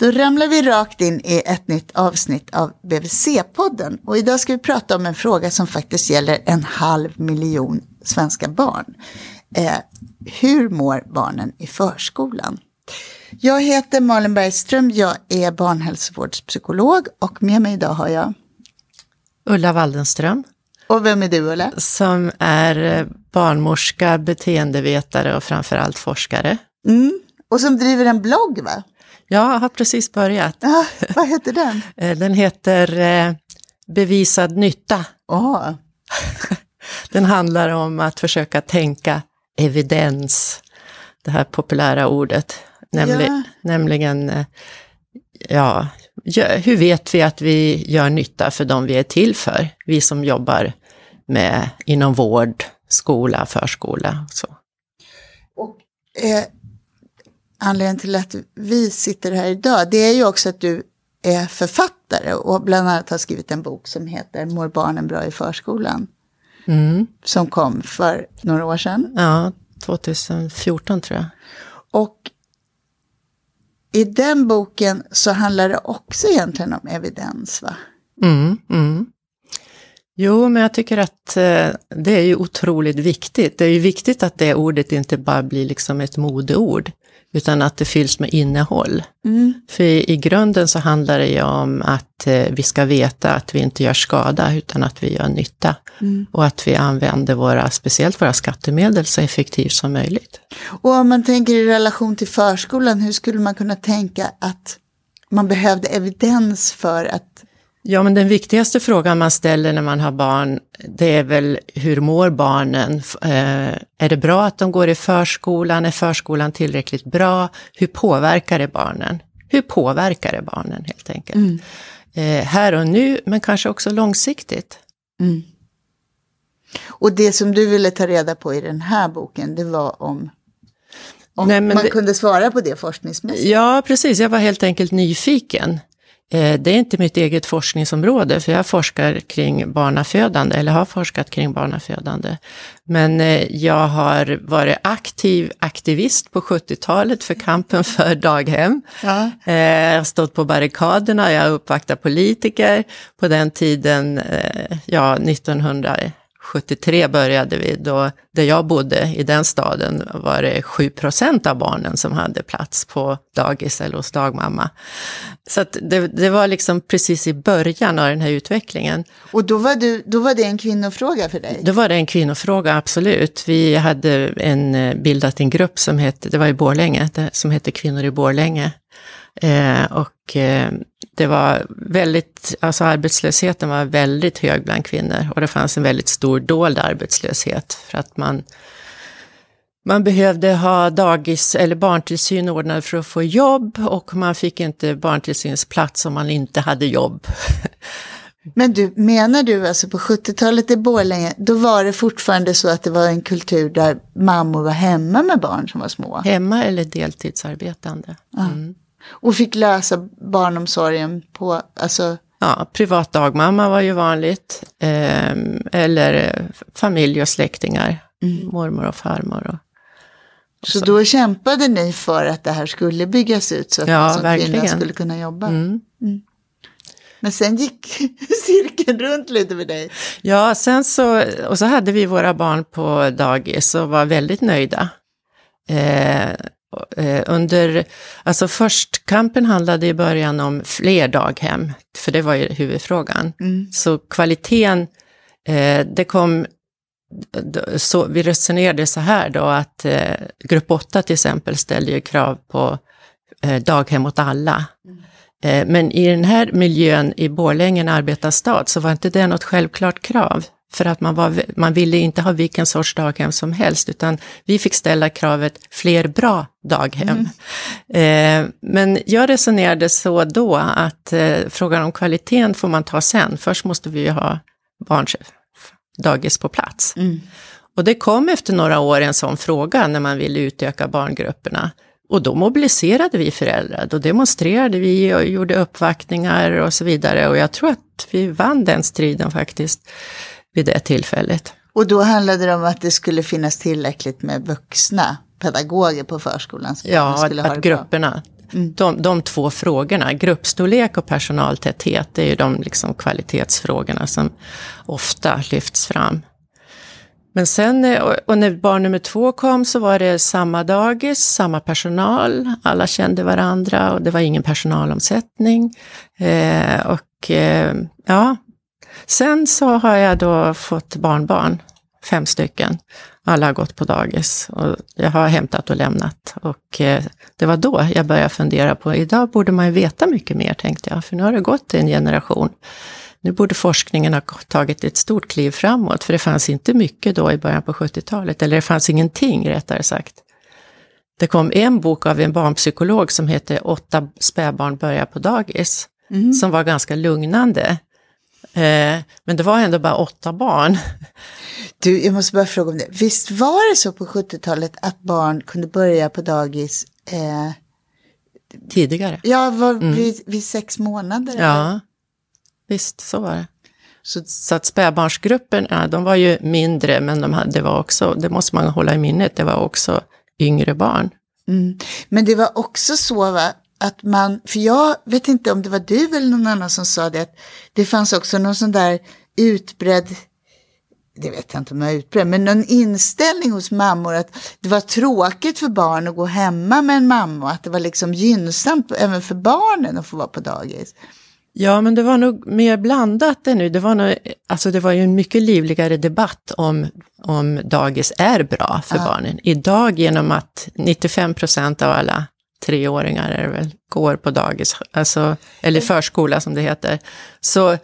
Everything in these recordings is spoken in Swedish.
Då ramlar vi rakt in i ett nytt avsnitt av BVC-podden. Och idag ska vi prata om en fråga som faktiskt gäller en halv miljon svenska barn. Eh, hur mår barnen i förskolan? Jag heter Malin Bergström, jag är barnhälsovårdspsykolog och med mig idag har jag Ulla Waldenström. Och vem är du Ulla? Som är eh, barnmorska, beteendevetare och framförallt forskare. Mm. Och som driver en blogg va? Ja, jag har precis börjat. Ja, vad heter den? Eh, den heter eh, Bevisad nytta. Oh. Den handlar om att försöka tänka evidens, det här populära ordet. Nämli ja. Nämligen, eh, ja, hur vet vi att vi gör nytta för de vi är till för? Vi som jobbar med inom vård, skola, förskola och så. Och, eh, anledningen till att vi sitter här idag, det är ju också att du är författare och bland annat har skrivit en bok som heter Mår barnen bra i förskolan? Mm. Som kom för några år sedan. Ja, 2014 tror jag. Och i den boken så handlar det också egentligen om evidens va? Mm, mm. Jo, men jag tycker att eh, det är ju otroligt viktigt. Det är ju viktigt att det ordet inte bara blir liksom ett modeord, utan att det fylls med innehåll. Mm. För i, i, grunden så handlar det ju om att eh, vi ska veta att vi inte gör skada, utan att vi gör nytta. Mm. Och att vi använder våra, speciellt våra skattemedel så effektivt som möjligt. Och om man tänker i relation till förskolan, hur skulle man kunna tänka att man behövde evidens för att Ja, men den viktigaste frågan man ställer när man har barn, det är väl hur mår barnen? Eh, är det bra att de går i förskolan? Är förskolan tillräckligt bra? Hur påverkar det barnen? Hur påverkar det barnen helt enkelt? Mm. Eh, här och nu, men kanske också långsiktigt. Mm. Och det som du ville ta reda på i den här boken, det var om om Nej, man det, kunde svara på det forskningsmässigt? Ja, precis. Jag var helt enkelt nyfiken. Eh, det är inte mitt eget forskningsområde, för jag forskar kring barnafödande, eller har forskat kring barnafödande. Men eh, jag har varit aktiv aktivist på 70-talet för kampen för daghem. Ja. Eh, jag har stått på barrikaderna, jag har uppvaktat politiker. På den tiden, ja, 1900 73 började vi, då där jag bodde i den staden var det 7% av barnen som hade plats på dagis eller hos dagmamma. Så det, det, var liksom precis i början av den här utvecklingen. Och då var, du, då var det en kvinnofråga för dig? Då var det en kvinnofråga, absolut. Vi hade en, eh, bildat en grupp som hette, det var i Borlänge, som hette Kvinnor i Borlänge. Eh, och eh, det var väldigt, alltså arbetslösheten var väldigt hög bland kvinnor och det fanns en väldigt stor dold arbetslöshet för att man man behövde ha dagis eller barntillsyn ordnad för att få jobb och man fick inte barntillsynsplats om man inte hade jobb. Men du, menar du alltså på 70-talet i Borlänge, då var det fortfarande så att det var en kultur där mammor var hemma med barn som var små? Hemma eller deltidsarbetande. Mm. Och fick lösa barnomsorgen på, alltså Ja, privat dagmamma var ju vanligt. Eh, eller familj och släktingar, mm. mormor och farmor. Och, och så, så, då kämpade ni för att det här skulle byggas ut så att ja, som kvinnor skulle kunna jobba? Mm. Mm. Men sen gick cirkeln runt lite med dig. Ja, sen så, och så hade vi våra barn på dagis och var väldigt nöjda. Eh, under, alltså först, kampen handlade i början om fler daghem, för det var ju huvudfrågan. Mm. Så kvaliteten, eh, det kom, så vi resonerade så här då att eh, grupp 8 till exempel ställde ju krav på daghem åt alla. Mm. Men i den här miljön i Borlänge, en arbetarstad, så var inte det något självklart krav. För att man, var, man ville inte ha vilken sorts daghem som helst, utan vi fick ställa kravet fler bra daghem. Mm. Eh, men jag resonerade så då att eh, frågan om kvaliteten får man ta sen. Först måste vi ju ha barns dagis på plats. Mm. Och det kom efter några år en sån fråga när man ville utöka barngrupperna. Och då mobiliserade vi föräldrar, då demonstrerade vi och gjorde uppvaktningar och så vidare. Och jag tror att vi vann den striden faktiskt vid det tillfället. Och då handlade det om att det skulle finnas tillräckligt med vuxna pedagoger på förskolan? ja, att, att grupperna, Mm. De, de två frågorna, gruppstorlek och personaltäthet, det är ju de liksom kvalitetsfrågorna som ofta lyfts fram. Men sen, eh, och när barn nummer två kom så var det samma dagis, samma personal, alla kände varandra och det var ingen personalomsättning. Eh, och eh, ja, sen så har jag då fått barnbarn, fem stycken. Alla har gått på dagis och jag har hämtat och lämnat. Och eh, det var då jag började fundera på, idag borde man ju veta mycket mer tänkte jag, för nu har det gått en generation. Nu borde forskningen ha tagit ett stort kliv framåt, för det fanns inte mycket då i början på 70-talet, eller det fanns ingenting rättare sagt. Det kom en bok av en barnpsykolog som hette Åtta spädbarn börjar på dagis, mm. som var ganska lugnande. Eh, men det var ändå bara åtta barn. Du, jag måste bara fråga om det. Visst var det så på 70-talet att barn kunde börja på dagis eh... tidigare? Ja, var, mm. vid, vid, sex månader? Ja, eller? visst så var det. Så, så att spädbarnsgruppen, ja, de var ju mindre, men de hade, det var också, det måste man hålla i minnet, det var också yngre barn. Mm. Men det var också så va, att man, för jag vet inte om det var du eller någon annan som sa det, att det fanns också någon sån där utbredd det vet jag inte om jag är utbredd, men någon inställning hos mammor att det var tråkigt för barn att gå hemma med en mamma och att det var liksom gynnsamt även för barnen att få vara på dagis. Ja, men det var nog mer blandat än nu. Det var, nog, alltså det var ju en mycket livligare debatt om, om dagis är bra för ja. barnen. Idag genom att 95 procent av alla treåringar är väl, går på dagis, alltså, eller förskola som det heter, så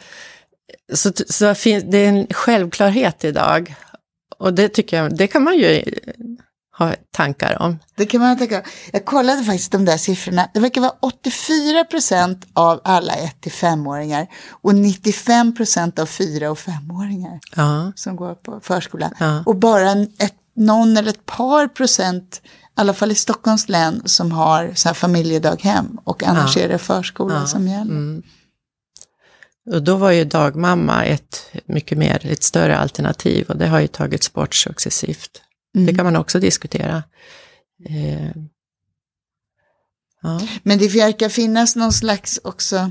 så, så finns, det är en självklarhet idag. Och det tycker jag, det kan man ju ha tankar om. Det kan man tänka Jag kollade faktiskt de där siffrorna. Det verkar vara 84 procent av alla 1-5-åringar och 95 procent av 4 och 5-åringar ja. som går på förskola. Ja. Och bara ett, någon eller ett par procent, i alla fall i Stockholms län, som har så familjedaghem och annars ja. är det förskola som gäller. Mm. Och då var ju dagmamma ett mycket mer, ett större alternativ och det har ju tagits bort successivt. Mm. Det kan man också diskutera. Eh, ja. Men det verkar finnas någon slags också,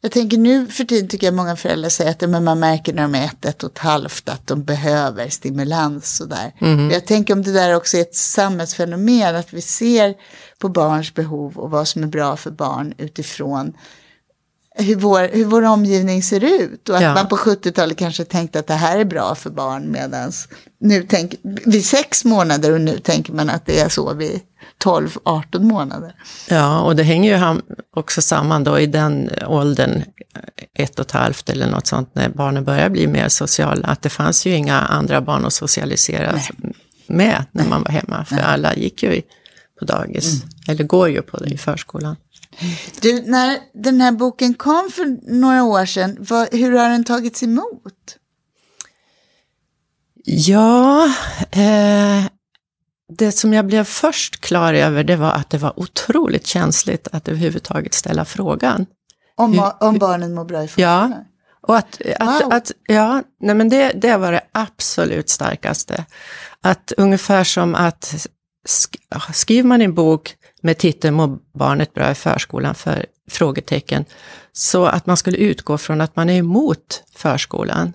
jag tänker nu för tiden tycker jag många föräldrar säger att men man märker när de är ett, ett och ett halvt att de behöver stimulans sådär. Mm. Jag tänker om det där också är ett samhällsfenomen, att vi ser på barns behov och vad som är bra för barn utifrån hur vår, hur vår omgivning ser ut. Och att ja. man på 70-talet kanske tänkte att det här är bra för barn medan nu tänk, vid sex månader och nu tänker man att det är så vid 12-18 månader. Ja, och det hänger ju också samman då i den åldern, ett och ett halvt eller något sånt, när barnen börjar bli mer sociala, att det fanns ju inga andra barn att socialisera Nej. med när Nej. man var hemma, för Nej. alla gick ju på dagis, mm. eller går ju på det i förskolan. Du, när den här boken kom för några år sedan, vad, hur har den tagits emot? Ja, eh, det som jag blev först klar över det var att det var otroligt känsligt att överhuvudtaget ställa frågan. Om, hur, om barnen mår bra i förskolan? Ja, och att, att, wow. att, ja, nej men det, det var det absolut starkaste. Att ungefär som att skriver man en bok med titeln Mår barnet bra i förskolan? för frågetecken. Så att man skulle utgå från att man är emot förskolan.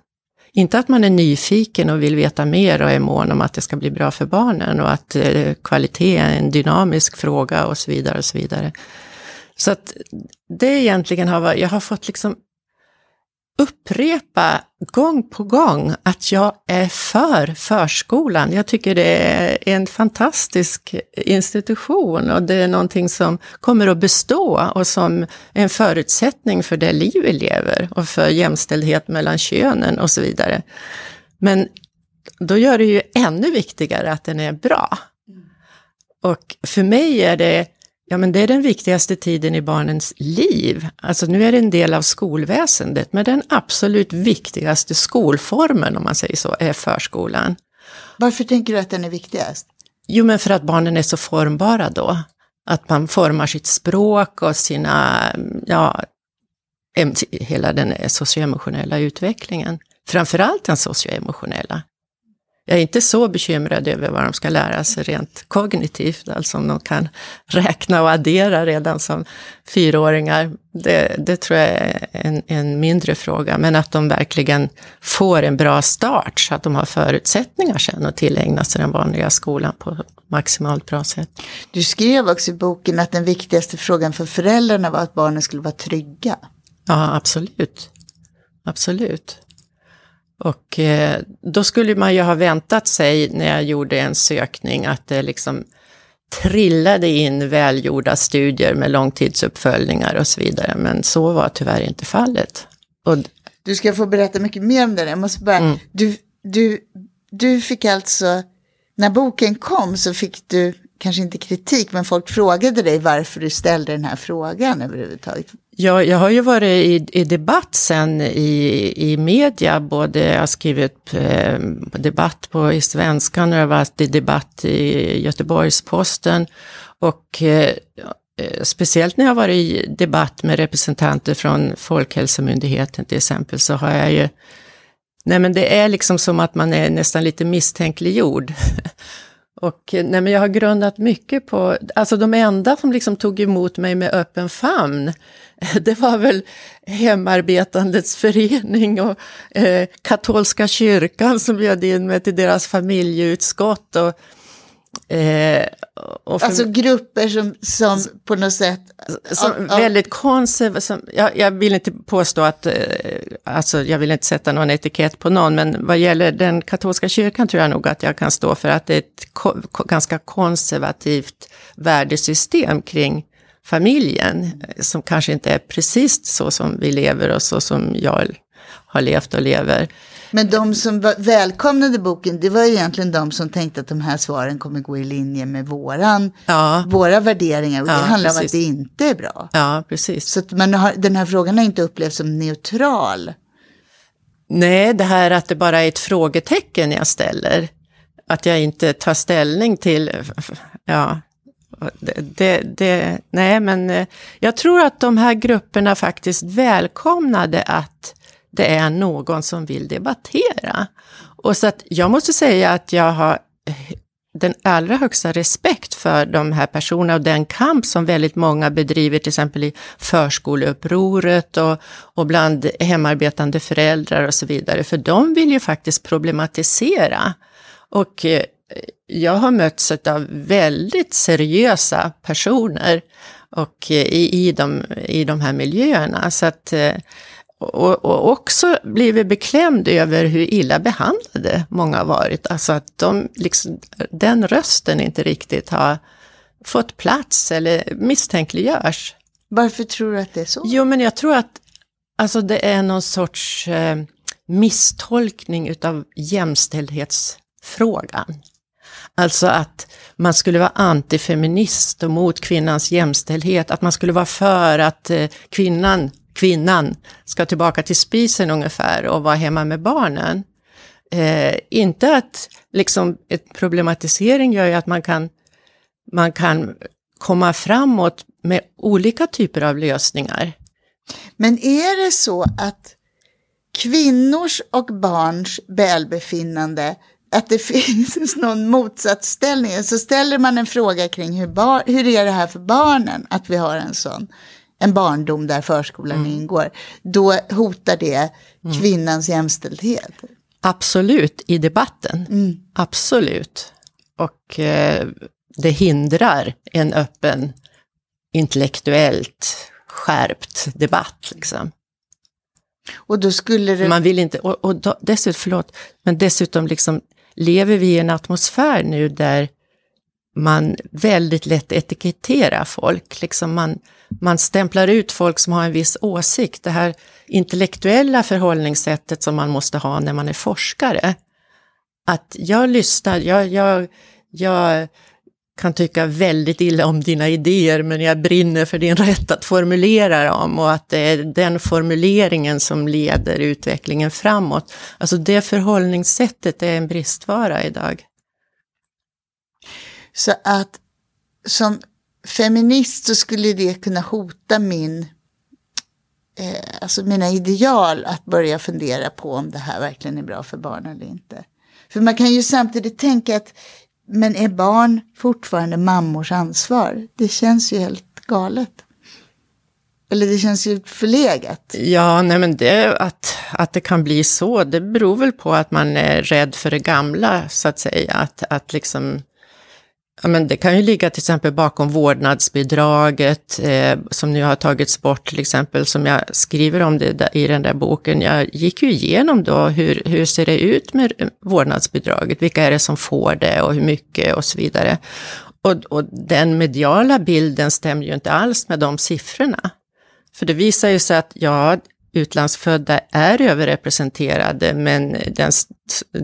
Inte att man är nyfiken och vill veta mer och är mån om att det ska bli bra för barnen och att eh, kvalitet är en dynamisk fråga och så vidare och så vidare. Så att det egentligen har varit, jag har fått liksom upprepa gång på gång att jag är för förskolan. Jag tycker det är en fantastisk institution och det är någonting som kommer att bestå och som en förutsättning för det liv vi lever och för jämställdhet mellan könen och så vidare. Men då gör det ju ännu viktigare att den är bra. Och för mig är det Ja, men det är den viktigaste tiden i barnens liv. Alltså nu är det en del av skolväsendet, men den absolut viktigaste skolformen, om man säger så, är förskolan. Varför tänker du att den är viktigast? Jo, men för att barnen är så formbara då. Att man formar sitt språk och sina, ja, hela den socioemotionella utvecklingen. Framförallt den socioemotionella. Jag är inte så bekymrad över vad de ska lära sig rent kognitivt, alltså om de kan räkna och addera redan som fyraåringar. Det, det tror jag är en, en mindre fråga, men att de verkligen får en bra start så att de har förutsättningar sen att tillägna sig den vanliga skolan på maximalt bra sätt. Du skrev också i boken att den viktigaste frågan för föräldrarna var att barnen skulle vara trygga. Ja, absolut. Absolut. Och eh, då skulle man ju ha väntat sig när jag gjorde en sökning att det liksom trillade in välgjorda studier med långtidsuppföljningar och så vidare. Men så var tyvärr inte fallet. Och, du ska få berätta mycket mer om det. Jag måste bara, mm. du, du, du fick alltså, när boken kom så fick du kanske inte kritik, men folk frågade dig varför du ställde den här frågan överhuvudtaget. Ja, jag har ju varit i, i debatt sen i, i media, både jag har skrivit eh, debatt på, i Svenskan och jag har varit i debatt i Göteborgs-Posten. Och eh, eh speciellt när jag har varit i debatt med representanter från Folkhälsomyndigheten till exempel, så har jag ju Nej men det är liksom som att man är nästan lite misstänkliggjord. Och eh, nej, men jag har grundat mycket på, alltså de enda som liksom tog emot mig med öppen famn, det var väl Hemarbetandets förening och eh, katolska kyrkan som bjöd in mig till deras familjeutskott. Och, Eh, för, alltså grupper som, som på något sätt... Som ja, väldigt konservativa, jag, jag, vill inte påstå att, eh, alltså jag vill inte sätta någon etikett på någon, men vad gäller den katolska kyrkan tror jag nog att jag kan stå för att det är ett ko ganska konservativt värdesystem kring familjen, som kanske inte är precis så som vi lever och så som jag har levt och lever. Men de som välkomnade boken, det var egentligen de som tänkte att de här svaren kommer gå i linje med våran, ja. våra värderingar. Och ja, det handlar precis. om att det inte är bra. Ja, precis. Så att man har, den här frågan har inte upplevts som neutral. Nej, det här att det bara är ett frågetecken jag ställer. Att jag inte tar ställning till, ja, det, det, det, nej, men eh, jag tror att de här grupperna faktiskt välkomnade att det är någon som vill debattera. Och så att jag måste säga att jag har eh, den allra högsta respekt för de här personerna och den kamp som väldigt många bedriver, till exempel i förskoleupproret och, och bland hemarbetande föräldrar och så vidare. För de vill ju faktiskt problematisera. Och eh, jag har mötts av väldigt seriösa personer och eh, i, i, de, i de här miljöerna. Så att eh, och, och också blivit beklämd över hur illa behandlade många har varit. Alltså att de, liksom, den rösten inte riktigt har fått plats eller misstänkliggörs. Varför tror du att det är så? Jo, men jag tror att alltså, det är någon sorts eh, misstolkning utav jämställdhetsfrågan. Alltså att man skulle vara antifeminist och mot kvinnans jämställdhet, att man skulle vara för att eh, kvinnan kvinnan ska tillbaka till spisen ungefär och vara hemma med barnen. Eh, inte att liksom ett problematisering gör ju att man kan, man kan komma framåt med olika typer av lösningar. Men är det så att kvinnors och barns välbefinnande att det finns någon motsatsställning. Så ställer man en fråga kring hur, bar, hur är det här för barnen att vi har en sån en barndom där förskolan mm. ingår, då hotar det mm. kvinnans jämställdhet. Absolut, i debatten. Mm. Absolut. Och eh, det hindrar en öppen, intellektuellt skärpt debatt. Liksom. Och då skulle det... Man vill inte, och, och då, dessutom, förlåt, men dessutom liksom lever vi i en atmosfär nu där man väldigt lätt etiketterar folk. Liksom man, man stämplar ut folk som har en viss åsikt. Det här intellektuella förhållningssättet som man måste ha när man är forskare. Att jag lyssnar, jag, jag, jag kan tycka väldigt illa om dina idéer, men jag brinner för din rätt att formulera dem och att det är den formuleringen som leder utvecklingen framåt. Alltså det förhållningssättet är en bristvara idag. Så att som feminist så skulle det kunna hota min, eh, alltså mina ideal att börja fundera på om det här verkligen är bra för barn eller inte. För man kan ju samtidigt tänka att, men är barn fortfarande mammors ansvar? Det känns ju helt galet. Eller det känns ju förlegat. Ja, nej men det, att, att det kan bli så, det beror väl på att man är rädd för det gamla, så att säga. Att, att liksom, ja men det kan ju ligga till exempel bakom vårdnadsbidraget, eh, som nu har tagits bort till exempel, som jag skriver om det i den där boken. Jag gick ju igenom då hur, hur ser det ut med vårdnadsbidraget, vilka är det som får det och hur mycket och så vidare. Och, och den mediala bilden stämmer ju inte alls med de siffrorna. För det visar ju sig att ja, utlandsfödda är överrepresenterade, men den,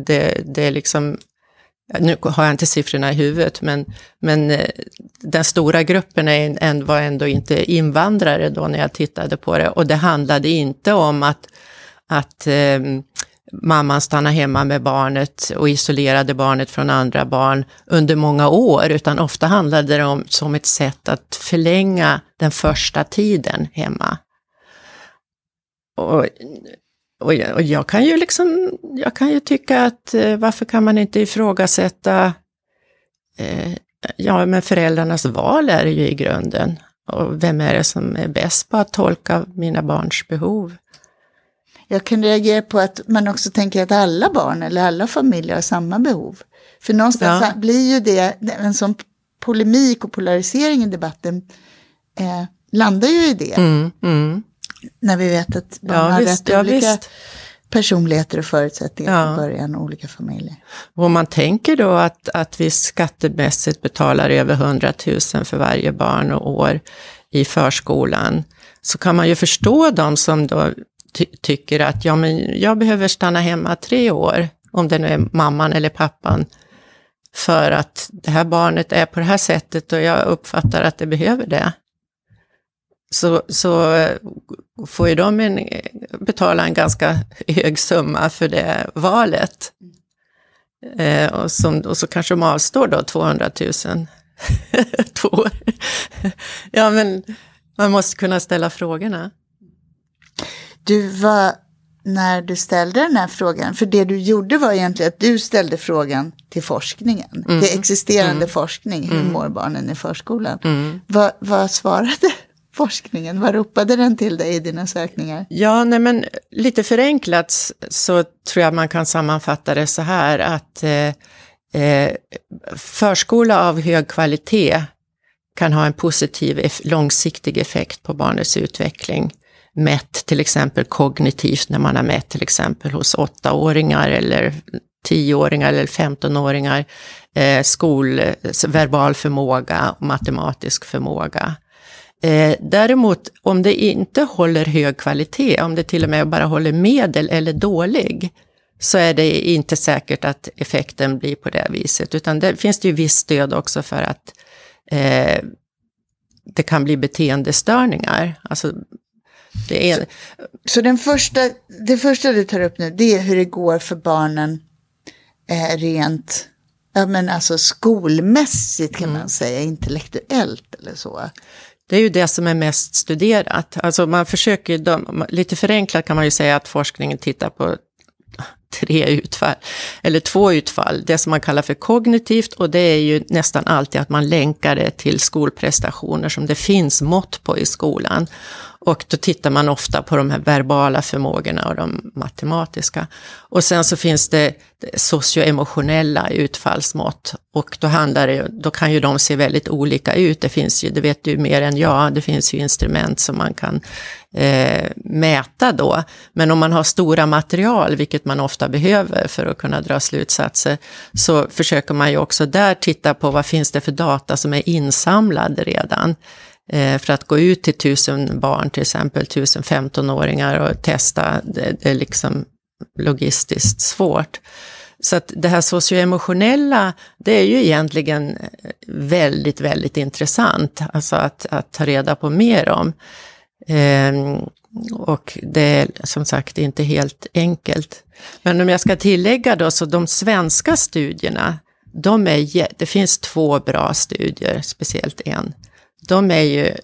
det, det är liksom, nu har jag inte siffrorna i huvudet, men, men eh, den stora gruppen är, var ändå inte invandrare då när jag tittade på det. Och det handlade inte om att, att eh, mamman stannade hemma med barnet och isolerade barnet från andra barn under många år, utan ofta handlade det om som ett sätt att förlänga den första tiden hemma. Och, och, och jag kan ju liksom, jag kan ju tycka att eh, varför kan man inte ifrågasätta, eh, ja men föräldrarnas val är det ju i grunden. Och vem är det som är bäst på att tolka mina barns behov? Jag kan reagera på att man också tänker att alla barn eller alla familjer har samma behov. För någonstans ja. blir ju det en sån polemik och polarisering i debatten eh, landar ju i det. Mm, mm. När vi vet att barn ja, har visst, rätt ja, olika visst. personligheter och förutsättningar ja. från början och olika familjer. Och om man tänker då att, att vi skattemässigt betalar över 100 000 för varje barn och år i förskolan, så kan man ju förstå de som då ty tycker att ja, men jag behöver stanna hemma tre år, om det nu är mamman eller pappan, för att det här barnet är på det här sättet och jag uppfattar att det behöver det. Så, så eh, får ju de en, betala en ganska hög summa för det valet. Eh, och, som, och så kanske de avstår då 200 000 två år. ja, men man måste kunna ställa frågorna. Du var, när du ställde den här frågan, för det du gjorde var egentligen att du ställde frågan till forskningen. Mm. Det existerande mm. forskning, hur mm. mår barnen i förskolan? Mm. Vad, vad svarade forskningen? Vad ropade den till dig i dina sökningar? Ja, nej men lite förenklat så tror jag man kan sammanfatta det så här att eh, eh förskola av hög kvalitet kan ha en positiv långsiktig effekt på barnets utveckling mätt till exempel kognitivt när man har mätt till exempel hos åttaåringar eller tioåringar eller femtonåringar, eh, skol, verbal förmåga och matematisk förmåga. Eh, däremot om det inte håller hög kvalitet, om det till och med bara håller medel eller dålig, så är det inte säkert att effekten blir på det viset, utan det finns det ju visst stöd också för att eh, det kan bli beteendestörningar. Alltså det är... Så, så, den första, det första du tar upp nu, det är hur det går för barnen eh, rent ja, men alltså skolmässigt kan mm. man säga, intellektuellt eller så. Det är ju det som är mest studerat. Alltså man försöker, de, lite förenklat kan man ju säga att forskningen tittar på tre utfall, eller två utfall, det som man kallar för kognitivt och det är ju nästan alltid att man länkar det till skolprestationer som det finns mått på i skolan. Och då tittar man ofta på de här verbala förmågorna och de matematiska. Och sen så finns det socioemotionella utfallsmått. Och då, handlar det, då kan ju de se väldigt olika ut. Det finns ju, det vet du mer än jag, det finns ju instrument som man kan eh, mäta då. Men om man har stora material, vilket man ofta behöver för att kunna dra slutsatser, så försöker man ju också där titta på vad finns det för data som är insamlad redan. Eh, för att gå ut till tusen barn, till exempel tusen 15-åringar och testa, det, det är liksom logistiskt svårt. Så att det här socioemotionella, det är ju egentligen eh, väldigt, väldigt intressant, alltså att, att ta reda på mer om. Ehm, och det är som sagt inte helt enkelt. Men om jag ska tillägga då, så de svenska studierna, de är, det finns två bra studier, speciellt en de är ju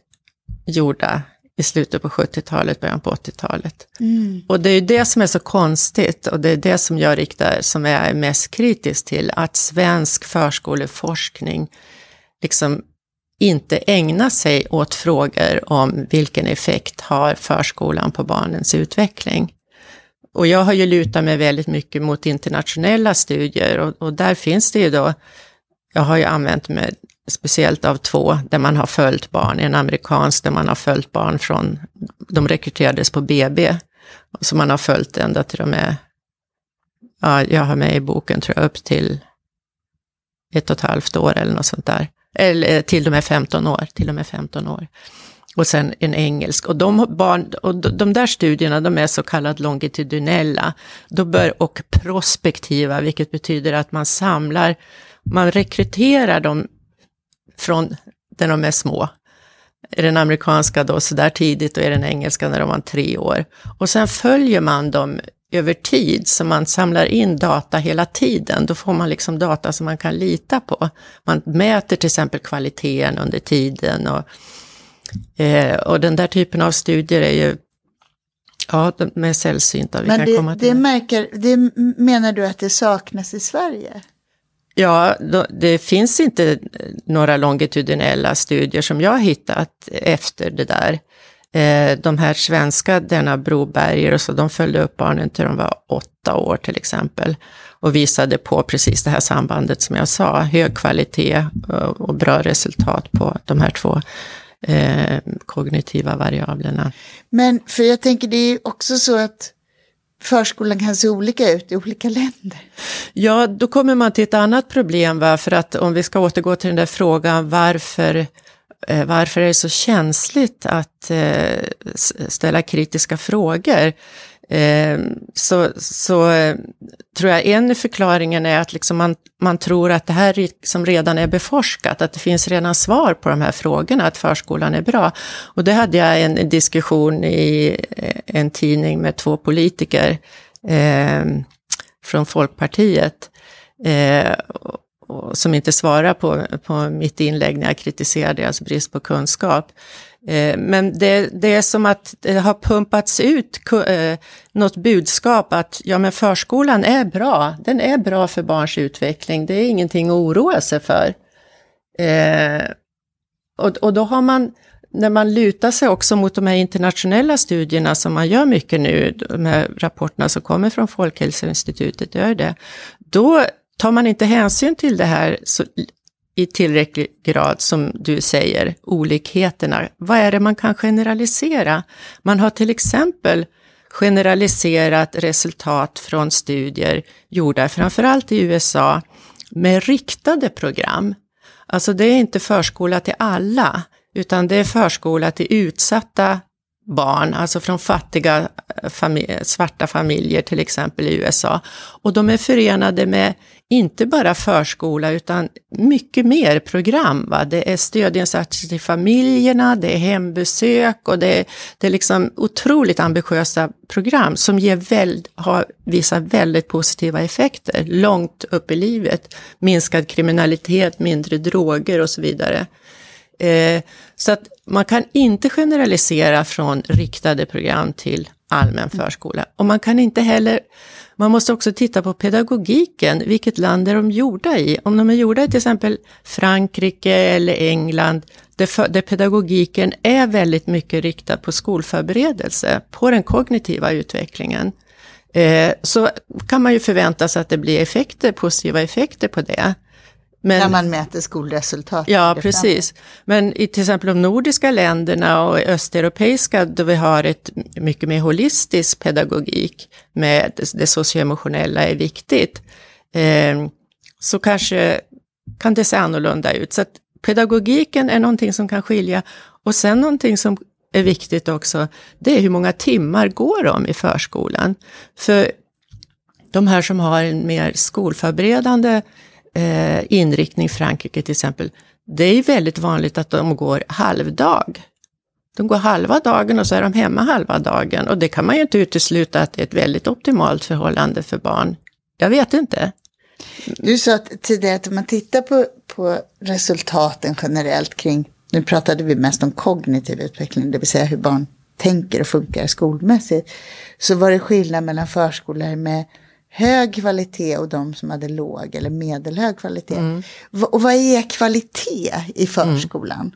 gjorda i slutet på 70-talet, början på 80-talet. Mm. Och det är ju det som är så konstigt och det är det som jag riktar, som jag är mest kritisk till, att svensk förskoleforskning liksom inte ägnar sig åt frågor om vilken effekt har förskolan på barnens utveckling. Och jag har ju lutat mig väldigt mycket mot internationella studier och, och där finns det ju då, jag har ju använt mig speciellt av två där man har följt barn, en amerikansk där man har följt barn från, de rekryterades på BB, så man har följt ända till de är, ja, jag har med i boken tror jag upp till ett och ett halvt år eller något sånt där. Eller eh, till de är 15 år, till och med 15 år. Och sen en engelsk. Och de, barn, och de där studierna, de är så kallat longitudinella då bör, och prospektiva, vilket betyder att man samlar, man rekryterar dem från när de är små. Är den amerikanska då så där tidigt och är den engelska när de var tre år. Och sen följer man dem över tid, så man samlar in data hela tiden. Då får man liksom data som man kan lita på. Man mäter till exempel kvaliteten under tiden och, eh, och den där typen av studier är ju Ja, de är sällsynta. Vi Men kan det, komma till det, märker, det menar du att det saknas i Sverige? Ja, då, det finns inte eh, några longitudinella studier som jag har hittat efter det där. Eh, de här svenska, denna Broberger och så, de följde upp barnen till de var åtta år till exempel och visade på precis det här sambandet som jag sa, hög kvalitet och, och bra resultat på de här två eh, kognitiva variablerna. Men för jag tänker det är också så att förskolan kan se olika ut i olika länder. Ja, då kommer man till ett annat problem, va? för att om vi ska återgå till den där frågan varför eh, varför är det så känsligt att eh, ställa kritiska frågor? Eh, så, så eh, tror jag en förklaringen är att liksom man, man tror att det här liksom redan är beforskat, att det finns redan svar på de här frågorna, att förskolan är bra. Och det hade jag en diskussion i eh, en tidning med två politiker eh, från Folkpartiet. Eh, som inte svarade på, på mitt inlägg när jag kritiserade deras brist på kunskap. Eh, men det, det, är som att det har pumpats ut eh, något budskap att ja, men förskolan är bra. Den är bra för barns utveckling. Det är ingenting att oroa sig för. Eh, och, och då har man, när man lutar sig också mot de här internationella studierna som man gör mycket nu, de här rapporterna som kommer från Folkhälsoinstitutet, gör det, då tar man inte hänsyn till det här så, i tillräcklig grad, som du säger, olikheterna. Vad är det man kan generalisera? Man har till exempel generaliserat resultat från studier gjorda framförallt i USA med riktade program. Alltså det är inte förskola till alla, utan det är förskola till utsatta barn, alltså från fattiga eh, famil svarta familjer till exempel i USA. Och de är förenade med inte bara förskola utan mycket mer program. Va? Det är stödinsatser till familjerna, det är hembesök och det är, det är liksom otroligt ambitiösa program som ger väl, har, visar väldigt positiva effekter långt upp i livet. Minskad kriminalitet, mindre droger och så vidare. Eh, så att man kan inte generalisera från riktade program till allmän förskola. Och man kan inte heller, man måste också titta på pedagogiken, vilket land är de gjorda i? Om de är gjorda i till exempel Frankrike eller England, där, där pedagogiken är väldigt mycket riktad på skolförberedelse, på den kognitiva utvecklingen, eh, så kan man ju förvänta sig att det blir effekter, positiva effekter på det. Men, När man mäter skolresultat. Ja, precis. Men i till exempel de nordiska länderna och östeuropeiska, då vi har ett mycket mer holistisk pedagogik med det socioemotionella är viktigt, eh, så kanske kan det se annorlunda ut. Så att pedagogiken är någonting som kan skilja. Och sen någonting som är viktigt också, det är hur många timmar går de i förskolan? För de här som har en mer skolförberedande eh, inriktning, Frankrike till exempel, det är väldigt vanligt att de går halvdag. De går halva dagen och så är de hemma halva dagen och det kan man ju inte utesluta att det är ett väldigt optimalt förhållande för barn. Jag vet inte. Du sa tidigare att om man tittar på, på resultaten generellt kring nu pratade vi mest om kognitiv utveckling, det vill säga hur barn tänker och funkar skolmässigt, så var det skillnad mellan förskolor med hög kvalitet och de som hade låg eller medelhög kvalitet. Mm. Och vad är kvalitet i förskolan? Mm.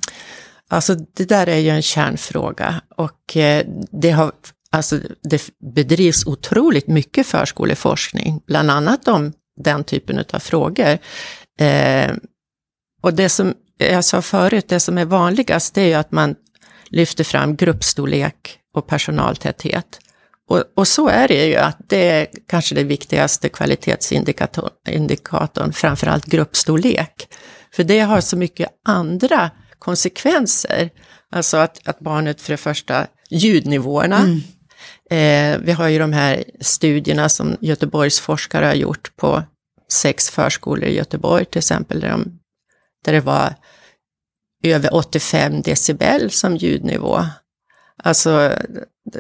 Alltså det där är ju en kärnfråga och eh, det, har, alltså, det bedrivs otroligt mycket förskoleforskning, bland annat om den typen av frågor. Eh, och det som jag sa förut, det som är vanligast det är ju att man lyfter fram gruppstorlek och personaltäthet. Och, och, så är det ju att det är kanske det viktigaste kvalitetsindikatorn, framförallt gruppstorlek. För det har så mycket andra konsekvenser. Alltså att, att barnet för det första, ljudnivåerna. Mm. Eh, vi har ju de här studierna som Göteborgs forskare har gjort på sex förskolor i Göteborg till exempel, där, de, där det var över 85 decibel som ljudnivå. Alltså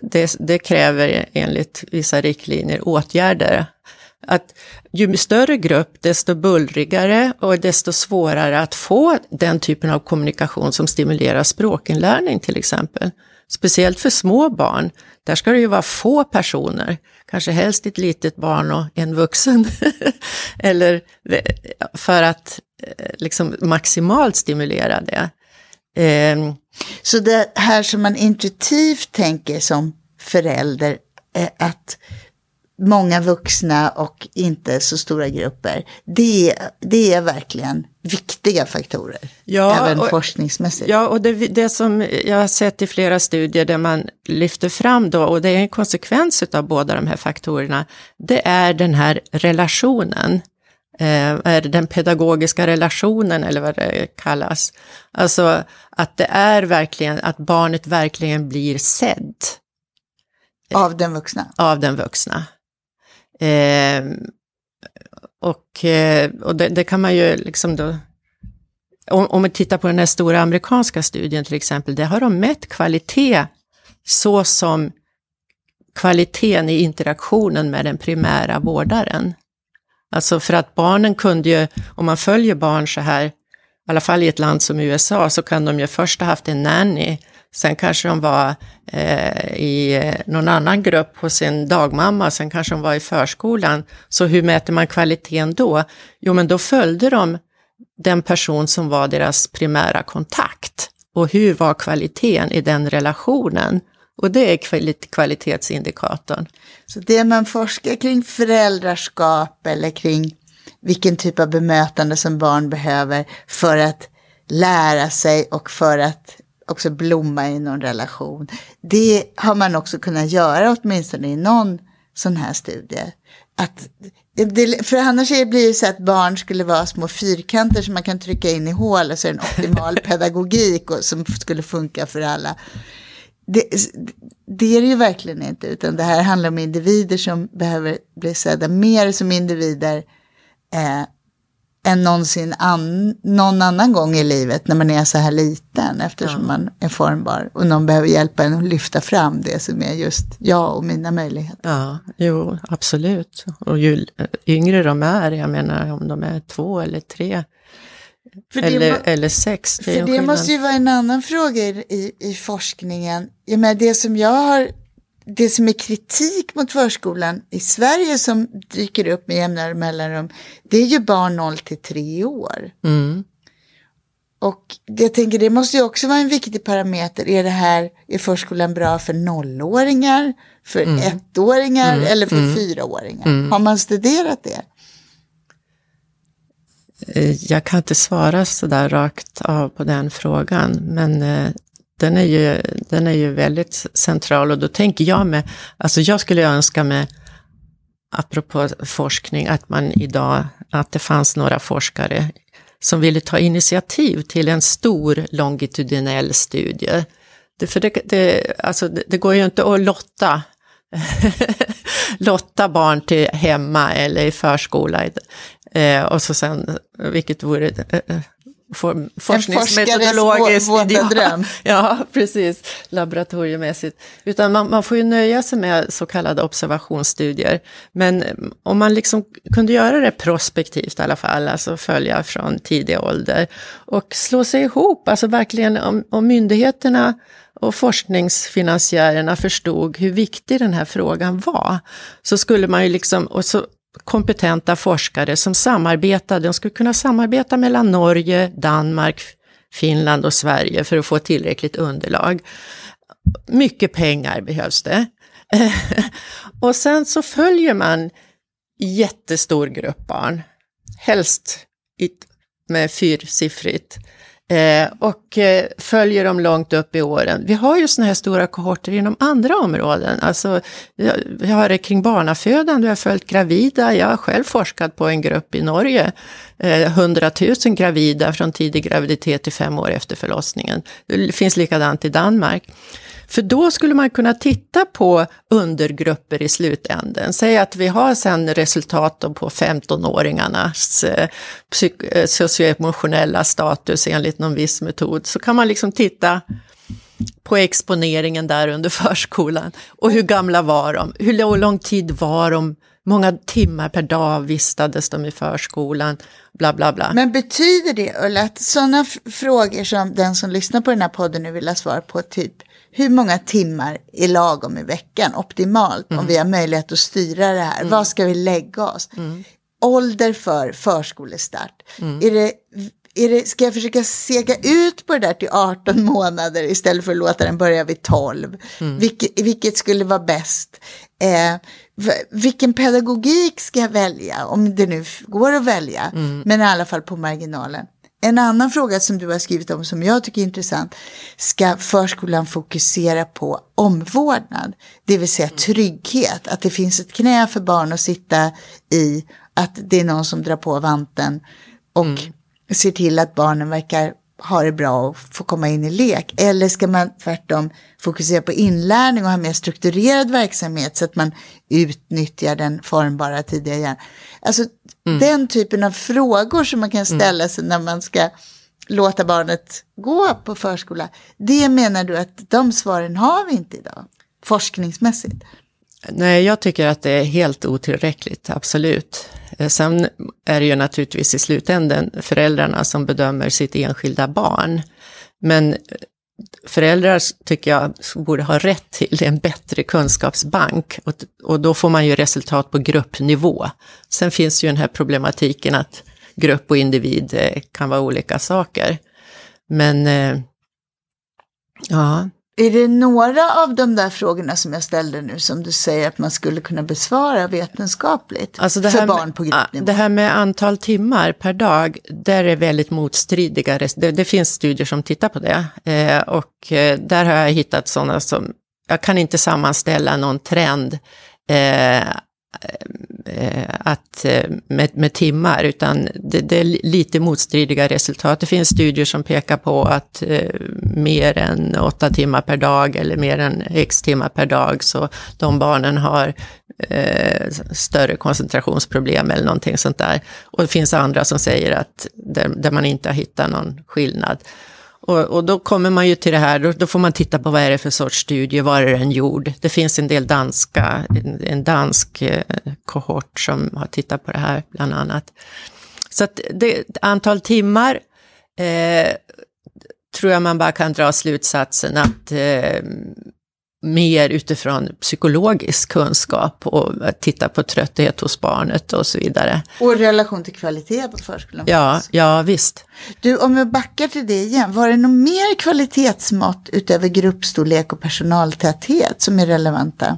det, det, kräver enligt vissa riktlinjer åtgärder. Att ju större grupp, desto bullrigare och desto svårare att få den typen av kommunikation som stimulerar språkinlärning till exempel. Speciellt för små barn, där ska det ju vara få personer, kanske helst ett litet barn och en vuxen. Eller eh, för att eh, liksom maximalt stimulera det. Eh, så det här som man intuitivt tänker som förälder, är att många vuxna och inte så stora grupper, det, det är verkligen viktiga faktorer, ja, även och, forskningsmässigt. Ja, och det, det, som jag har sett i flera studier där man lyfter fram då, och det är en konsekvens av båda de här faktorerna, det är den här relationen eh, är den pedagogiska relationen eller vad det kallas. Alltså att det är verkligen, att barnet verkligen blir sedd. Av den vuxna? Av den vuxna. Eh, och eh, och det, det, kan man ju liksom då, om, om vi tittar på den här stora amerikanska studien till exempel, där har de mätt kvalitet så som kvaliteten i interaktionen med den primära vårdaren. Alltså för att barnen kunde ju, om man följer barn så här, i alla fall i ett land som USA, så kan de ju först ha haft en nanny, sen kanske de var eh, i eh, någon annan grupp hos sin dagmamma, sen kanske de var i förskolan. Så hur mäter man kvaliteten då? Jo, men då följde de den person som var deras primära kontakt. Och hur var kvaliteten i den relationen? Och det är kvalitetsindikatorn. Så det man forskar kring föräldraskap eller kring vilken typ av bemötande som barn behöver för att lära sig och för att också blomma i någon relation. Det har man också kunnat göra åtminstone i någon sån här studie. Att, det, för annars blir det så att barn skulle vara små fyrkanter som man kan trycka in i hål och så är det en optimal pedagogik och, som skulle funka för alla det, det är det ju verkligen inte, utan det här handlar om individer som behöver bli sedda mer som individer eh, än någonsin an, någon annan gång i livet när man är så här liten eftersom ja. man är formbar och någon behöver hjälpa en att lyfta fram det som är just jag och mina möjligheter. Ja, jo, absolut. Och ju yngre de är, jag menar om de är två eller tre, för eller, må, eller sex. Det för det måste ju vara en annan fråga i, i forskningen. Jag menar, det som jag har, det som är kritik mot förskolan i Sverige som dyker upp med jämnare mellanrum, det är ju barn 0 till 3 år. Mm. Och jag tänker det måste ju också vara en viktig parameter. Är det här, är förskolan bra för nollåringar, för mm. ettåringar mm. eller för mm. fyraåringar? Mm. Har man studerat det? Eh, jag kan inte svara så där rakt av på den frågan, men eh, den är, ju, den är ju väldigt central och då tänker jag mig, alltså jag skulle önska mig, apropå forskning, att man idag, att det fanns några forskare som ville ta initiativ till en stor longitudinell studie. Det, för det, det, alltså det, det går ju inte att lotta lotta barn till hemma eller i förskola. Eh, och så sen, vilket vore eh, for, forskningsmetodologisk våta ideal. dröm. Ja, precis, laboratoriemässigt. Utan man, man får ju nöja sig med så kallade observationsstudier. Men mm, om man liksom kunde göra det prospektivt i alla fall, alltså följa från tidig ålder och slå sig ihop, alltså verkligen om, om myndigheterna och forskningsfinansiärerna förstod hur viktig den här frågan var, så skulle man ju liksom, och så kompetenta forskare som samarbetade, de skulle kunna samarbeta mellan Norge, Danmark, Finland och Sverige för att få tillräckligt underlag. Mycket pengar behövs det. och sen så följer man jättestor grupp barn, helst med fyrsiffrigt Eh, och eh, följer dem långt upp i åren. Vi har ju sådana här stora kohorter inom andra områden. Alltså, vi har det kring barnafödande, vi har följt gravida. Jag har själv forskat på en grupp i Norge, eh, 100 000 gravida från tidig graviditet till fem år efter förlossningen. Det finns likadant i Danmark. För då skulle man kunna titta på undergrupper i slutänden. Säg att vi har sen resultat på 15-åringarnas eh, eh, socioemotionella status enligt någon viss metod. Så kan man liksom titta på exponeringen där under förskolan. Och hur gamla var de? Hur lång tid var de? Många timmar per dag vistades de i förskolan? Bla, bla, bla. Men betyder det, Ulla, att sådana frågor som den som lyssnar på den här podden nu vill ha svar på, typ hur många timmar är lagom i veckan, optimalt, mm. om vi har möjlighet att styra det här? Mm. Vad ska vi lägga oss? Mm. Ålder för förskolestart. Mm. Är det, det, ska jag försöka sega ut på det där till 18 månader istället för att låta den börja vid 12? Mm. Vilket, vilket skulle vara bäst? Eh, vilken pedagogik ska jag välja? Om det nu går att välja, mm. men i alla fall på marginalen. En annan fråga som du har skrivit om som jag tycker är intressant. Ska förskolan fokusera på omvårdnad? Det vill säga trygghet, att det finns ett knä för barn att sitta i, att det är någon som drar på vanten och mm. Ser till att barnen verkar ha det bra och få komma in i lek? Eller ska man tvärtom fokusera på inlärning och ha mer strukturerad verksamhet så att man utnyttjar den formbara tidiga hjärnan? Alltså mm. den typen av frågor som man kan mm. ställa sig när man ska låta barnet gå på förskola. Det menar du att de svaren har vi inte idag, forskningsmässigt? Nej, jag tycker att det är helt otillräckligt, absolut. Eh, sen är det ju naturligtvis i slutänden föräldrarna som bedömer sitt enskilda barn. Men eh, föräldrar tycker jag borde ha rätt till en bättre kunskapsbank och, och då får man ju resultat på gruppnivå. Sen finns ju den här problematiken att grupp och individ eh, kan vara olika saker. Men ja, är det några av de där frågorna som jag ställde nu som du säger att man skulle kunna besvara vetenskapligt alltså för barn på gruppnivå? Det här med antal timmar per dag, där är väldigt motstridiga. Det, det finns studier som tittar på det. Eh, och eh, där har jag hittat sådana som, jag kan inte sammanställa någon trend. Eh, Eh, Eh, att, eh, med, med timmar, utan det, det, är lite motstridiga resultat. Det finns studier som pekar på att eh, mer än åtta timmar per dag eller mer än x timmar per dag, så de barnen har eh, större koncentrationsproblem eller någonting sånt där. Och det finns andra som säger att där, där man inte har hittat någon skillnad. Och, och, då kommer man ju till det här, då, då, får man titta på vad är det för sorts studie, var är den gjord? Det finns en del danska, en, en dansk eh, kohort som har tittat på det här bland annat. Så att det, antal timmar eh, tror jag man bara kan dra slutsatsen att eh, mer utifrån psykologisk kunskap och titta på trötthet hos barnet och så vidare. Och relation till kvalitet på förskolan. Ja, ja visst. Du, om jag backar till det igen, var det något mer kvalitetsmått utöver gruppstorlek och personaltäthet som är relevanta?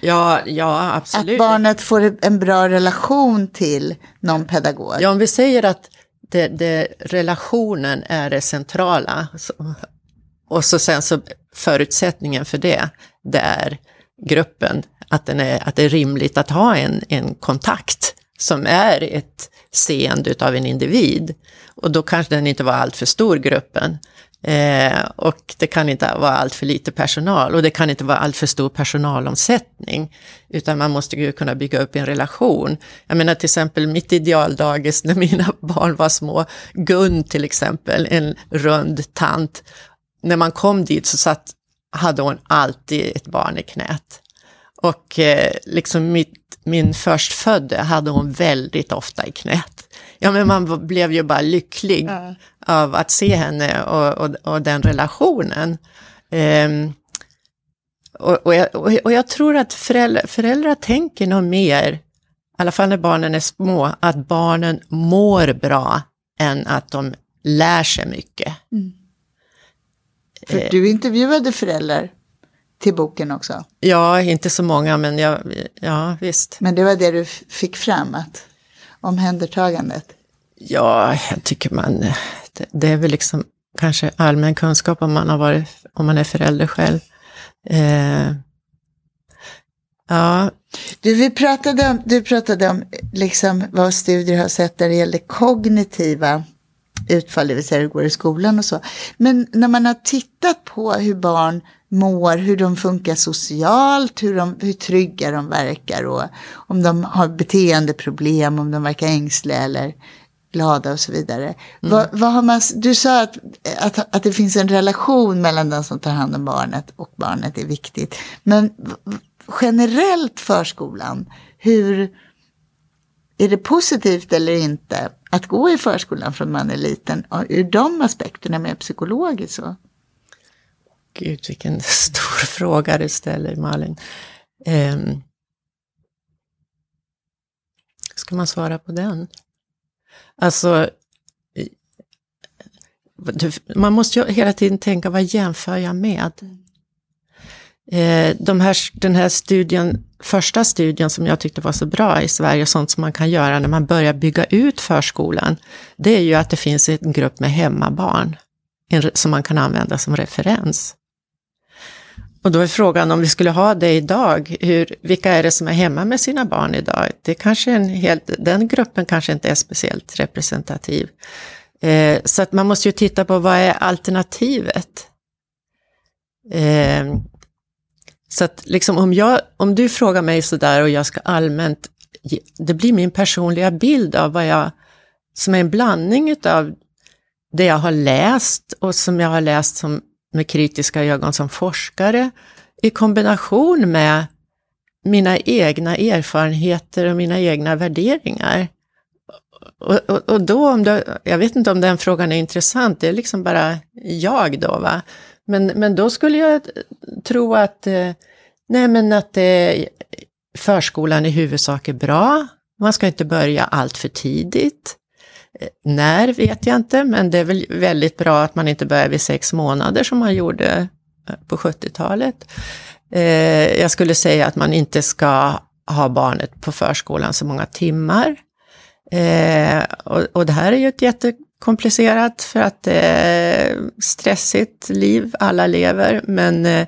Ja, ja, absolut. Att barnet får en bra relation till någon pedagog. Ja, om vi säger att det, det, relationen är det centrala. Så, och så sen så förutsättningen för det, det är gruppen, att, den är, att det är rimligt att ha en, en kontakt som är ett seende av en individ. Och då kanske den inte var alltför stor, gruppen. Eh, och det kan inte vara allt för lite personal och det kan inte vara allt för stor personalomsättning. Utan man måste ju kunna bygga upp en relation. Jag menar till exempel mitt idealdagis när mina barn var små, Gun till exempel, en rund tant. När man kom dit så satt, hade hon alltid ett barn i knät. Och eh, liksom mitt, min förstfödde hade hon väldigt ofta i knät. Ja, men man blev ju bara lycklig ja. av att se henne och, och, och den relationen. Um, och, och, jag, och, jag, tror att föräldrar, föräldrar tänker nog mer, i alla fall när barnen är små, att barnen mår bra än att de lär sig mycket. Mm. För eh. du intervjuade föräldrar till boken också? Ja, inte så många, men jag, ja, visst. Men det var det du fick fram, att omhändertagandet? Ja, jag tycker man, det, det är väl liksom kanske allmän kunskap om man, har varit, om man är förälder själv. Eh, ja. Du, vi pratade om, du pratade om liksom vad studier har sett när det gäller kognitiva utfall, det vill säga hur det går i skolan och så. Men när man har tittat på hur barn mår, hur de funkar socialt, hur, de, hur trygga de verkar och om de har beteendeproblem, om de verkar ängsliga eller glada och så vidare. Mm. Vad, vad, har man, du sa att, att, att det finns en relation mellan den som tar hand om barnet och barnet är viktigt. Men generellt förskolan, hur är det positivt eller inte att gå i förskolan från man är liten? Ur de aspekterna mer psykologiskt så? Gud, vilken stor fråga du ställer, Malin. Um, ska man svara på den? Alltså, man måste ju hela tiden tänka, vad jämför jag med? Eh, de här, den här studien, första studien som jag tyckte var så bra i Sverige, sånt som man kan göra när man börjar bygga ut förskolan, det är ju att det finns en grupp med hemmabarn som man kan använda som referens. Och då är frågan om vi skulle ha det idag, hur, vilka är det som är hemma med sina barn idag? Det kanske en helt, den gruppen kanske inte är speciellt representativ. Eh, så att man måste ju titta på vad är alternativet? Eh, så att liksom om, jag, om du frågar mig sådär och jag ska allmänt, det blir min personliga bild av vad jag, som är en blandning av det jag har läst och som jag har läst som med kritiska ögon som forskare i kombination med mina egna erfarenheter och mina egna värderingar. Och, och, och då, om det, jag vet inte om den frågan är intressant, det är liksom bara jag då va. Men, men då skulle jag tro att, eh, nej men att eh, förskolan i huvudsak är bra. Man ska inte börja allt för tidigt. Eh, när vet jag inte, men det är väl väldigt bra att man inte börjar vid sex månader som man gjorde på 70-talet. Jag skulle säga att man inte ska ha barnet på förskolan så många timmar. Eh, och, det här är ju ett jätte komplicerat för att det är stressigt liv alla lever, men eh,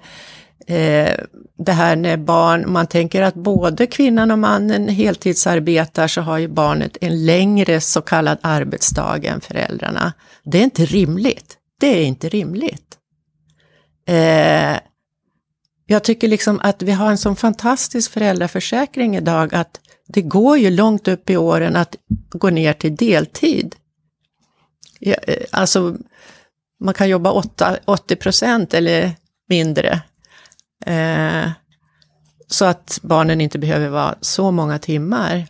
eh, det här när barn, man tänker att både kvinnan och mannen heltidsarbetar så har ju barnet en längre så kallad arbetsdag än föräldrarna. Det är inte rimligt. Det är inte rimligt. Jag tycker liksom att vi har en sån fantastisk föräldraförsäkring idag att det går ju långt upp i åren att gå ner till deltid. Ja, eh, alltså, man kan jobba 8, 80 procent eller mindre Eh, så att barnen inte behöver vara så många timmar.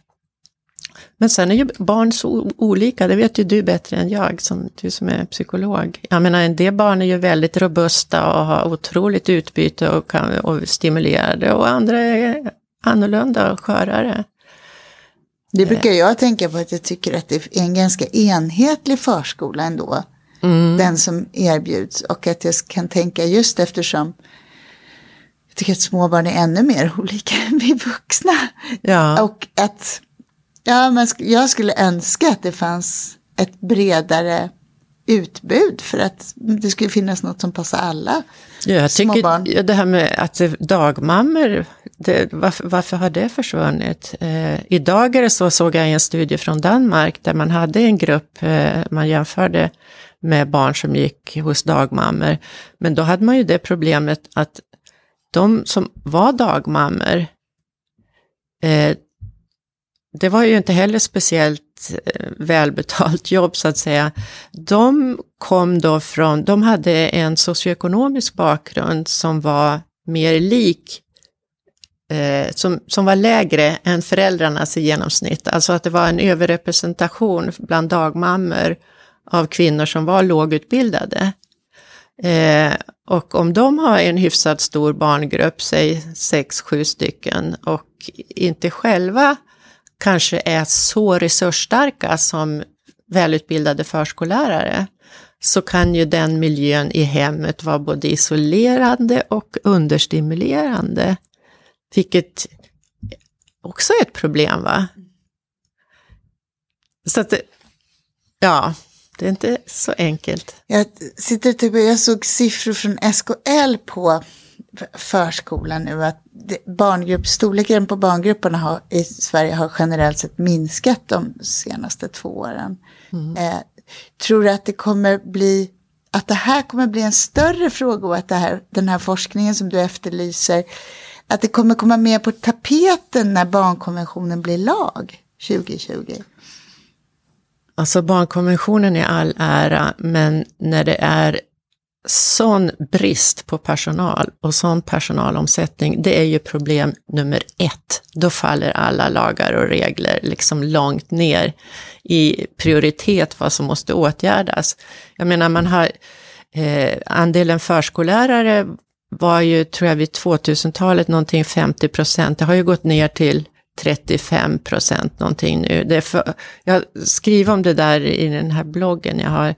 Men sen är ju barn så olika, det vet ju du bättre än jag, som, du som är psykolog. Jag menar, en del barn är ju väldigt robusta och har otroligt utbyte och, kan, och stimulerade och andra är annorlunda och skörare. Det brukar jag tänka på att jag tycker att det är en ganska enhetlig förskola ändå. Mm. Den som erbjuds och att jag kan tänka just eftersom jag tycker att småbarn är ännu mer olika än vi vuxna. Ja. Och att ja, men jag skulle önska att det fanns ett bredare utbud för att det skulle finnas något som passar alla ja, jag tycker Det här med att dagmammor det, varför, varför, har det försvunnit? Eh, idag är det så, såg jag i en studie från Danmark, där man hade en grupp, eh, man jämförde med barn som gick hos dagmammor. Men då hade man ju det problemet att de som var dagmammor, eh, det var ju inte heller speciellt eh, välbetalt jobb så att säga. De kom då från, de hade en socioekonomisk bakgrund som var mer lik, eh, som, som var lägre än föräldrarnas i genomsnitt. Alltså att det var en överrepresentation bland dagmammor av kvinnor som var lågutbildade. Eh, och om de har en hyfsat stor barngrupp, säg sex, sju stycken, och inte själva kanske är så resursstarka som välutbildade förskollärare, så kan ju den miljön i hemmet vara både isolerande och understimulerande. Vilket också är ett problem va? Så att, ja, det är inte så enkelt. Jag, sitter typ, jag såg siffror från SKL på förskolan nu att barngruppsstorleken på barngrupperna har, i Sverige har generellt sett minskat de senaste två åren. Mm. Eh, tror du att det kommer bli att det här kommer bli en större fråga och att det här, den här forskningen som du efterlyser, att det kommer komma mer på tapeten när barnkonventionen blir lag 2020? Alltså barnkonventionen är all ära, men när det är sån brist på personal och sån personalomsättning, det är ju problem nummer ett. Då faller alla lagar och regler liksom långt ner i prioritet vad som måste åtgärdas. Jag menar, man har eh, andelen förskollärare var ju, tror jag, vid 2000-talet någonting 50 procent. Det har ju gått ner till 35 procent någonting nu. Det för, jag skriver om det där i den här bloggen jag har,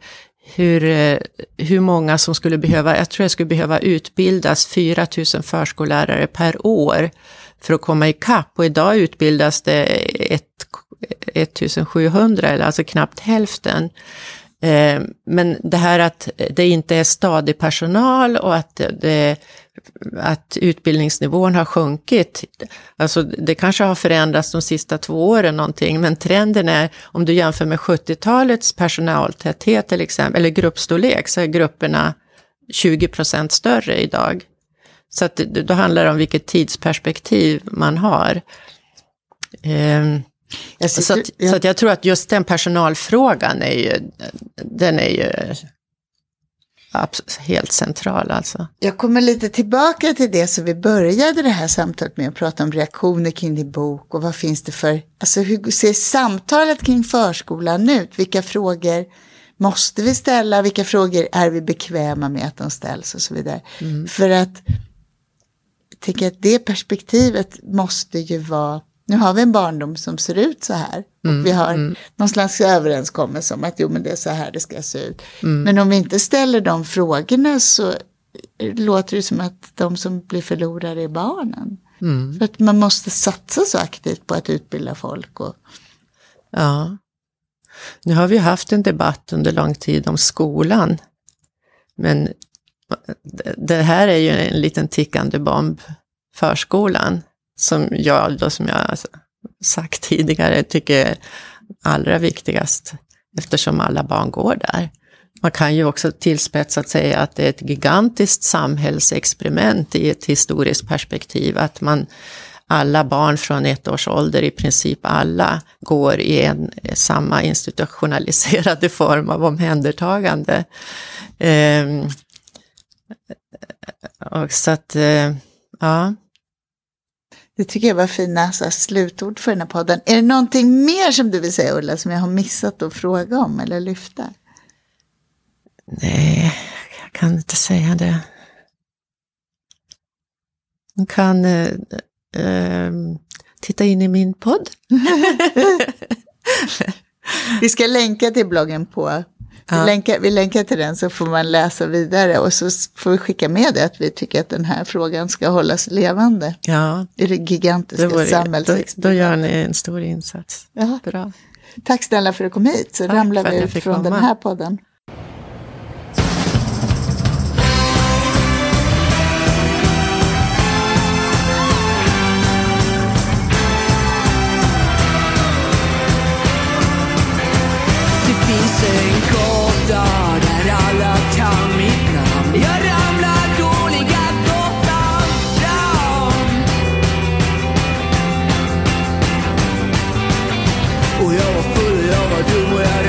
hur, eh, hur många som skulle behöva, jag tror jag skulle behöva utbildas 4 000 förskollärare per år för att komma ikapp och idag utbildas det 1700, eller alltså knappt hälften. Eh, men det här att det inte är stadig personal och att, det, att utbildningsnivån har sjunkit, alltså det kanske har förändrats de sista två åren någonting, men trenden är, om du jämför med 70-talets personaltäthet till exempel, eller gruppstorlek, så är grupperna 20 procent större idag. Så att då handlar det om vilket tidsperspektiv man har. Ehm, Um, Sitter, så, att, jag... så jag tror att just den personalfrågan är ju, den är ju helt central alltså. Jag kommer lite tillbaka till det som vi började det här samtalet med att prata om reaktioner kring din bok och vad finns det för, alltså hur ser samtalet kring förskolan ut? Vilka frågor måste vi ställa? Vilka frågor är vi bekväma med att de ställs och så vidare? Mm. För att jag tänker att det perspektivet måste ju vara nu har vi en barndom som ser ut så här. Mm, och vi har mm. någon slags överenskommelse om att jo men det är så här det ska se ut. Mm. Men om vi inte ställer de frågorna så låter det som att de som blir förlorare är barnen. Mm. För att man måste satsa så aktivt på att utbilda folk. Och... Ja. Nu har vi haft en debatt under lång tid om skolan. Men det här är ju en liten tickande bomb, förskolan som jag, då, som jag alltså sagt tidigare, tycker är allra viktigast eftersom alla barn går där. Man kan ju också tillspetsat säga att det är ett gigantiskt samhällsexperiment i ett historiskt perspektiv, att man alla barn från ett års ålder, i princip alla, går i en samma institutionaliserade form av omhändertagande. Eh, och så att, eh, ja. Det tycker jag var fina så här, slutord för den här podden. Är det någonting mer som du vill säga Ulla, som jag har missat att fråga om eller lyfta? Nej, jag kan inte säga det. Man kan eh, eh, titta in i min podd. Vi ska länka till bloggen på. Vi, länkar, vi länkar till den så får man läsa vidare och så får vi skicka med det att vi tycker att den här frågan ska hållas levande. Ja. I det gigantiska det samhällsexperimentet. Då, då gör ni en stor insats. Ja. Bra. Tack snälla för att du kom hit så Tack ramlar vi ut från den här podden. All var full, jag var dum och jag